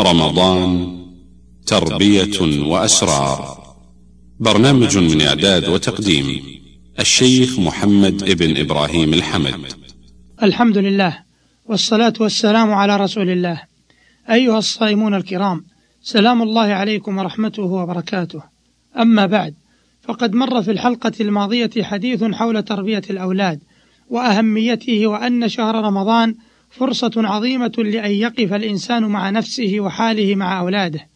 رمضان تربية وأسرار. برنامج من إعداد وتقديم الشيخ محمد ابن إبراهيم الحمد. الحمد لله والصلاة والسلام على رسول الله. أيها الصائمون الكرام سلام الله عليكم ورحمته وبركاته. أما بعد فقد مر في الحلقة الماضية حديث حول تربية الأولاد وأهميته وأن شهر رمضان فرصة عظيمة لأن يقف الإنسان مع نفسه وحاله مع أولاده.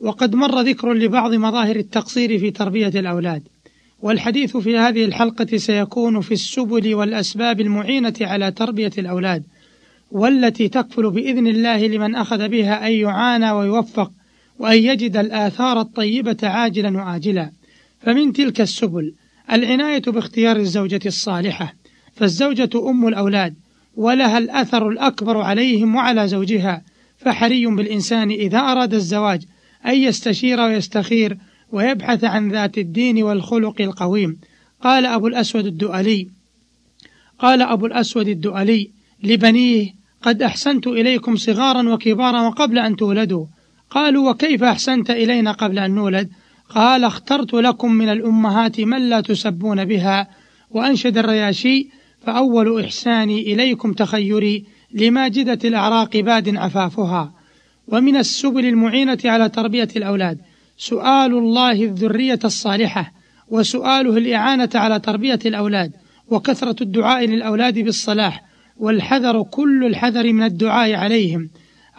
وقد مر ذكر لبعض مظاهر التقصير في تربية الأولاد. والحديث في هذه الحلقة سيكون في السبل والأسباب المعينة على تربية الأولاد والتي تكفل بإذن الله لمن أخذ بها أن يعانى ويوفق وأن يجد الآثار الطيبة عاجلا وآجلا. فمن تلك السبل العناية باختيار الزوجة الصالحة. فالزوجة أم الأولاد ولها الأثر الأكبر عليهم وعلى زوجها فحري بالإنسان إذا أراد الزواج أن يستشير ويستخير ويبحث عن ذات الدين والخلق القويم. قال أبو الأسود الدؤلي قال أبو الأسود الدؤلي لبنيه قد أحسنت إليكم صغارا وكبارا وقبل أن تولدوا. قالوا وكيف أحسنت إلينا قبل أن نولد؟ قال اخترت لكم من الأمهات من لا تسبون بها وأنشد الرياشي فأول إحساني إليكم تخيري لماجدة الأعراق باد عفافها ومن السبل المعينة على تربية الأولاد سؤال الله الذرية الصالحة وسؤاله الإعانة على تربية الأولاد وكثرة الدعاء للأولاد بالصلاح والحذر كل الحذر من الدعاء عليهم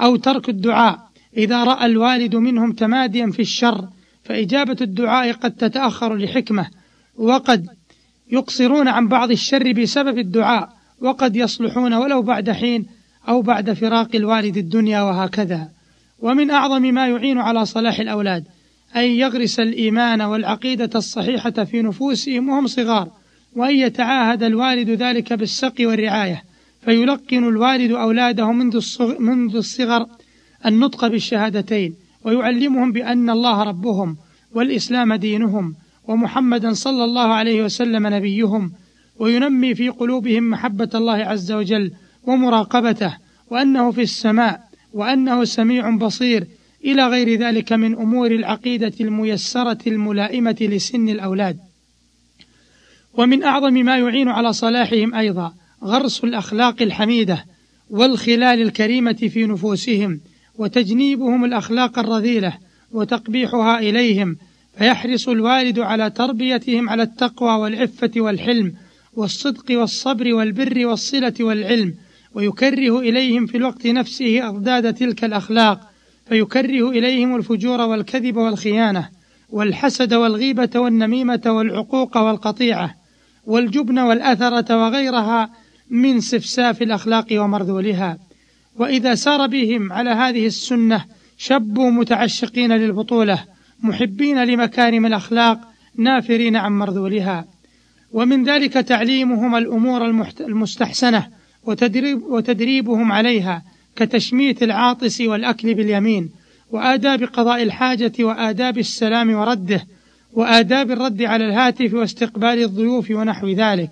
أو ترك الدعاء إذا رأى الوالد منهم تماديا في الشر فإجابة الدعاء قد تتأخر لحكمة وقد يقصرون عن بعض الشر بسبب الدعاء وقد يصلحون ولو بعد حين أو بعد فراق الوالد الدنيا وهكذا. ومن أعظم ما يعين على صلاح الأولاد أن يغرس الإيمان والعقيدة الصحيحة في نفوسهم وهم صغار وأن يتعاهد الوالد ذلك بالسقي والرعاية. فيلقن الوالد أولاده منذ الصغر النطق بالشهادتين ويعلمهم بأن الله ربهم والإسلام دينهم. ومحمدا صلى الله عليه وسلم نبيهم وينمي في قلوبهم محبة الله عز وجل ومراقبته وأنه في السماء وأنه سميع بصير إلى غير ذلك من أمور العقيدة الميسرة الملائمة لسن الأولاد. ومن أعظم ما يعين على صلاحهم أيضا غرس الأخلاق الحميدة والخلال الكريمة في نفوسهم وتجنيبهم الأخلاق الرذيلة وتقبيحها إليهم فيحرص الوالد على تربيتهم على التقوى والعفة والحلم والصدق والصبر والبر والصلة والعلم ويكره إليهم في الوقت نفسه أضداد تلك الأخلاق فيكره إليهم الفجور والكذب والخيانة والحسد والغيبة والنميمة والعقوق والقطيعة والجبن والأثرة وغيرها من سفساف الأخلاق ومرذولها. وإذا سار بهم على هذه السنة شبوا متعشقين للبطولة محبين لمكارم الأخلاق نافرين عن مرذولها. ومن ذلك تعليمهم الأمور المستحسنة وتدريب وتدريبهم عليها كتشميت العاطس والأكل باليمين وآداب قضاء الحاجة وآداب السلام ورده وآداب الرد على الهاتف واستقبال الضيوف ونحو ذلك.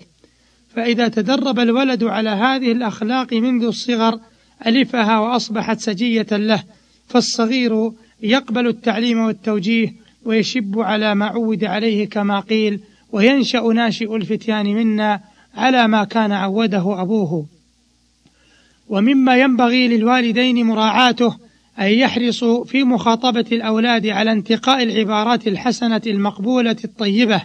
فإذا تدرب الولد على هذه الأخلاق منذ الصغر ألفها وأصبحت سجية له فالصغير يقبل التعليم والتوجيه ويشب على ما عود عليه كما قيل وينشأ ناشئ الفتيان منا على ما كان عوده أبوه. ومما ينبغي للوالدين مراعاته أن يحرصوا في مخاطبة الأولاد على انتقاء العبارات الحسنة المقبولة الطيبة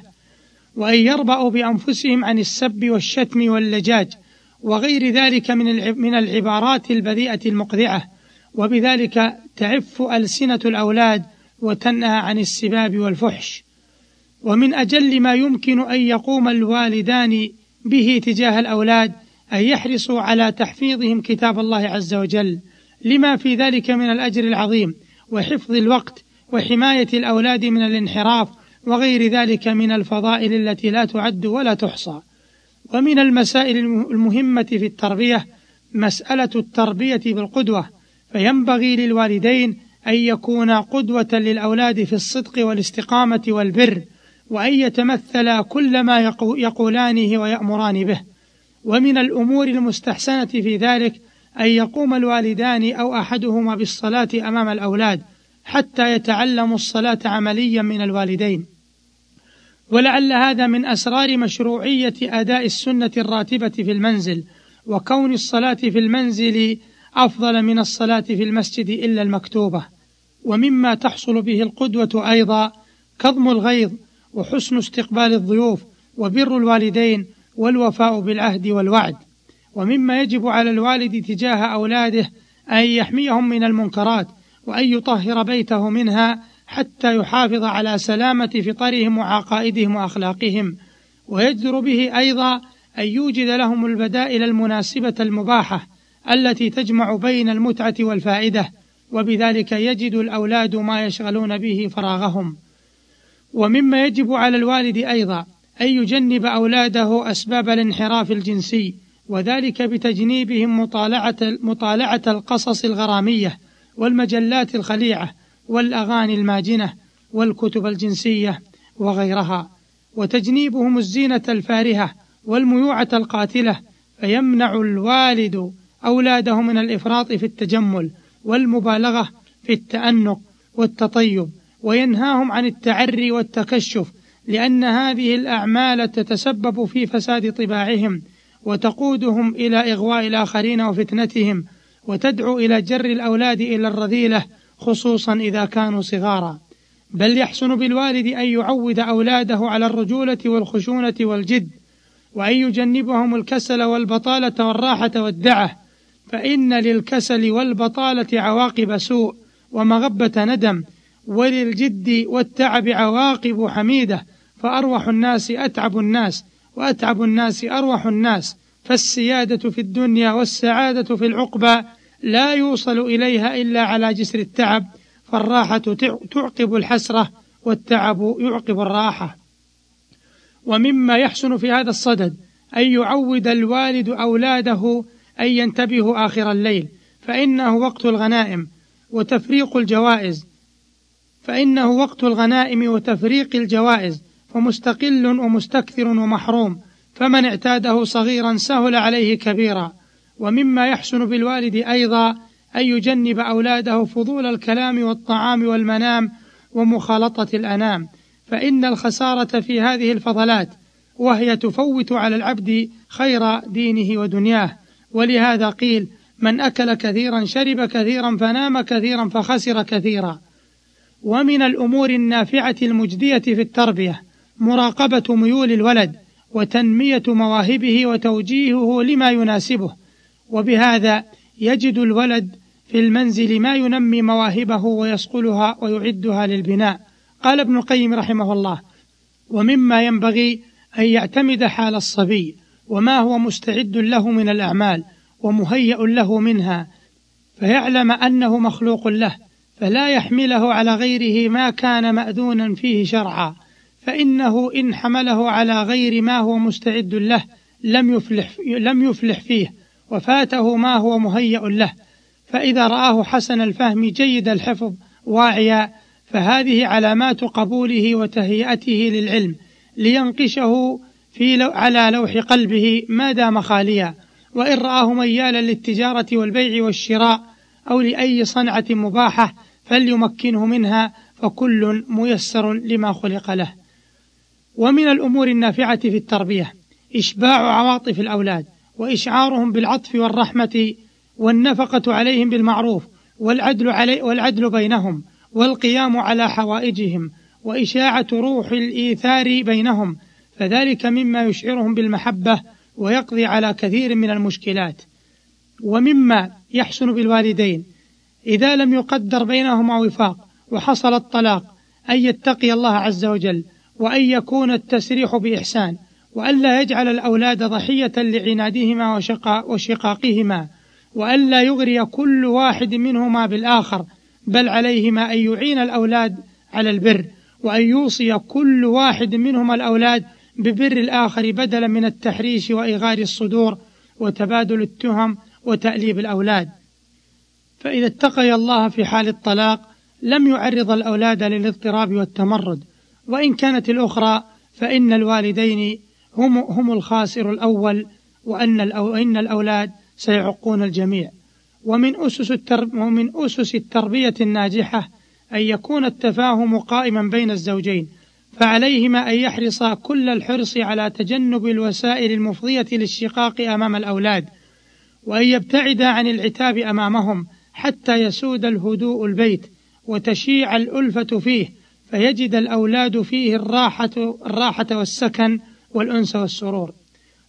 وأن يربأوا بأنفسهم عن السب والشتم واللجاج وغير ذلك من العبارات البذيئة المقذعة. وبذلك تعف ألسنة الأولاد وتنأى عن السباب والفحش. ومن أجل ما يمكن أن يقوم الوالدان به تجاه الأولاد أن يحرصوا على تحفيظهم كتاب الله عز وجل لما في ذلك من الأجر العظيم وحفظ الوقت وحماية الأولاد من الانحراف وغير ذلك من الفضائل التي لا تعد ولا تحصى. ومن المسائل المهمة في التربية مسألة التربية بالقدوة. فينبغي للوالدين أن يكونا قدوة للأولاد في الصدق والاستقامة والبر وأن يتمثلا كل ما يقولانه ويأمران به. ومن الأمور المستحسنة في ذلك أن يقوم الوالدان أو أحدهما بالصلاة أمام الأولاد حتى يتعلموا الصلاة عمليا من الوالدين. ولعل هذا من أسرار مشروعية أداء السنة الراتبة في المنزل وكون الصلاة في المنزل أفضل من الصلاة في المسجد إلا المكتوبة ومما تحصل به القدوة أيضا كظم الغيظ وحسن استقبال الضيوف وبر الوالدين والوفاء بالعهد والوعد. ومما يجب على الوالد تجاه أولاده أن يحميهم من المنكرات وأن يطهر بيته منها حتى يحافظ على سلامة فطرهم وعقائدهم وأخلاقهم. ويجدر به أيضا أن يوجد لهم البدائل المناسبة المباحة التي تجمع بين المتعة والفائدة وبذلك يجد الأولاد ما يشغلون به فراغهم. ومما يجب على الوالد أيضا أن يجنب أولاده أسباب الانحراف الجنسي وذلك بتجنيبهم مطالعة, مطالعة القصص الغرامية والمجلات الخليعة والأغاني الماجنة والكتب الجنسية وغيرها. وتجنيبهم الزينة الفارهة والميوعة القاتلة فيمنع الوالد أولاده من الإفراط في التجمل والمبالغة في التأنق والتطيب وينهاهم عن التعري والتكشف لأن هذه الأعمال تتسبب في فساد طباعهم وتقودهم إلى إغواء الآخرين وفتنتهم وتدعو إلى جر الأولاد إلى الرذيلة خصوصا إذا كانوا صغارا. بل يحسن بالوالد أن يعود أولاده على الرجولة والخشونة والجد وأن يجنبهم الكسل والبطالة والراحة والدعة. فإن للكسل والبطالة عواقب سوء ومغبة ندم وللجد والتعب عواقب حميدة فأروح الناس أتعب الناس وأتعب الناس أروح الناس فالسيادة في الدنيا والسعادة في العقبى لا يوصل إليها إلا على جسر التعب فالراحة تعقب الحسرة والتعب يعقب الراحة. ومما يحسن في هذا الصدد أن يعود الوالد أولاده أن ينتبهوا آخر الليل فإنه وقت الغنائم وتفريق الجوائز. فإنه وقت الغنائم وتفريق الجوائز فمستقل ومستكثر ومحروم فمن اعتاده صغيرا سهل عليه كبيرا. ومما يحسن بالوالد أيضا أن يجنب أولاده فضول الكلام والطعام والمنام ومخالطة الأنام. فإن الخسارة في هذه الفضلات وهي تفوت على العبد خير دينه ودنياه. ولهذا قيل من أكل كثيرا شرب كثيرا فنام كثيرا فخسر كثيرا. ومن الأمور النافعة المجدية في التربية مراقبة ميول الولد وتنمية مواهبه وتوجيهه لما يناسبه وبهذا يجد الولد في المنزل ما ينمي مواهبه ويصقلها ويعدها للبناء. قال ابن القيم رحمه الله ومما ينبغي أن يعتمد حال الصبي وما هو مستعد له من الأعمال ومهيأ له منها فيعلم أنه مخلوق له فلا يحمله على غيره ما كان مأذونا فيه شرعا فإنه إن حمله على غير ما هو مستعد له لم يفلح لم يفلح فيه وفاته ما هو مهيأ له. فإذا رآه حسن الفهم جيد الحفظ واعيا فهذه علامات قبوله وتهيئته للعلم لينقشه في لو على لوح قلبه ما دام خاليا وإن رآه ميالا للتجارة والبيع والشراء أو لأي صنعة مباحة فليمكنه منها فكل ميسر لما خلق له. ومن الأمور النافعة في التربية إشباع عواطف الأولاد وإشعارهم بالعطف والرحمة والنفقة عليهم بالمعروف والعدل, علي والعدل بينهم والقيام على حوائجهم وإشاعة روح الإيثار بينهم فذلك مما يشعرهم بالمحبة ويقضي على كثير من المشكلات ومما يحسن بالوالدين. إذا لم يقدر بينهما وفاق وحصل الطلاق أن يتقي الله عز وجل وأن يكون التسريح بإحسان وألا يجعل الأولاد ضحية لعنادهما وشقاقهما وألا يغري كل واحد منهما بالآخر بل عليهما أن يعين الأولاد على البر وأن يوصي كل واحد منهما الأولاد ببر الآخر بدلا من التحريش وإغار الصدور وتبادل التهم وتأليب الأولاد. فإذا اتقي الله في حال الطلاق لم يعرض الأولاد للاضطراب والتمرد وإن كانت الأخرى فإن الوالدين هم هم الخاسر الأول وأن إن الأولاد سيعقون الجميع. ومن أسس, الترب ومن أسس التربية الناجحة أن يكون التفاهم قائما بين الزوجين. فعليهما أن يحرصا كل الحرص على تجنب الوسائل المفضية للشقاق أمام الأولاد وأن يبتعدا عن العتاب أمامهم حتى يسود الهدوء البيت وتشيع الألفة فيه فيجد الأولاد فيه الراحة, الراحة والسكن والأنس والسرور.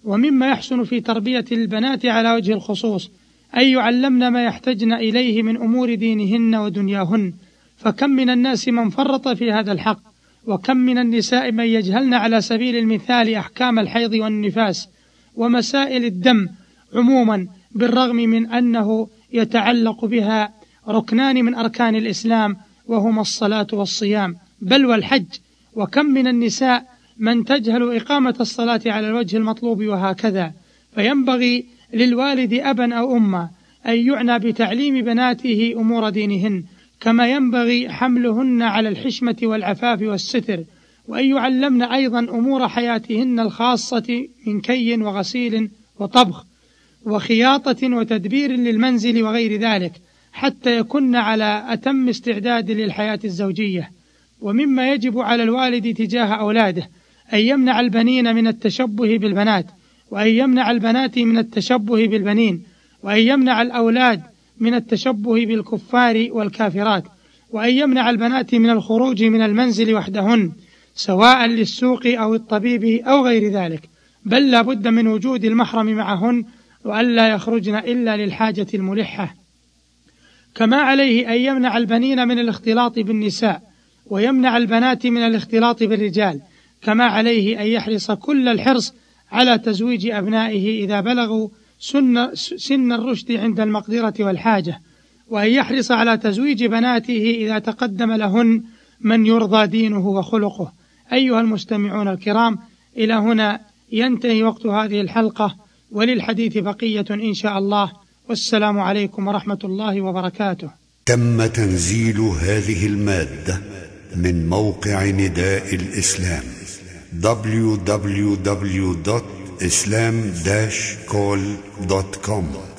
ومما يحسن في تربية البنات على وجه الخصوص أن يعلمن ما يحتجن إليه من أمور دينهن ودنياهن. فكم من الناس من فرط في هذا الحق وكم من النساء من يجهلن على سبيل المثال أحكام الحيض والنفاس ومسائل الدم عموما بالرغم من أنه يتعلق بها ركنان من أركان الإسلام وهما الصلاة والصيام. بل والحج وكم من النساء من تجهل إقامة الصلاة على الوجه المطلوب وهكذا. فينبغي للوالد أبا أو أما أن يعنى بتعليم بناته أمور دينهن كما ينبغي حملهن على الحشمة والعفاف والستر وأن يعلمن أيضا أمور حياتهن الخاصة من كي وغسيل وطبخ وخياطة وتدبير للمنزل وغير ذلك حتى يكن على أتم استعداد للحياة الزوجية. ومما يجب على الوالد تجاه أولاده أن يمنع البنين من التشبه بالبنات وأن يمنع البنات من التشبه بالبنين وأن يمنع الأولاد من التشبه بالكفار والكافرات وأن يمنع البنات من الخروج من المنزل وحدهن سواء للسوق أو الطبيب أو غير ذلك بل لا بد من وجود المحرم معهن وألا يخرجن إلا للحاجة الملحة. كما عليه أن يمنع البنين من الاختلاط بالنساء ويمنع البنات من الاختلاط بالرجال كما عليه أن يحرص كل الحرص على تزويج أبنائه إذا بلغوا سن, سن الرشد عند المقدرة والحاجة وأن يحرص على تزويج بناته إذا تقدم لهن من يرضى دينه وخلقه. أيها المستمعون الكرام إلى هنا ينتهي وقت هذه الحلقة وللحديث بقية إن شاء الله. والسلام عليكم ورحمة الله وبركاته. تم تنزيل هذه المادة من موقع نداء الإسلام www.islam-call.com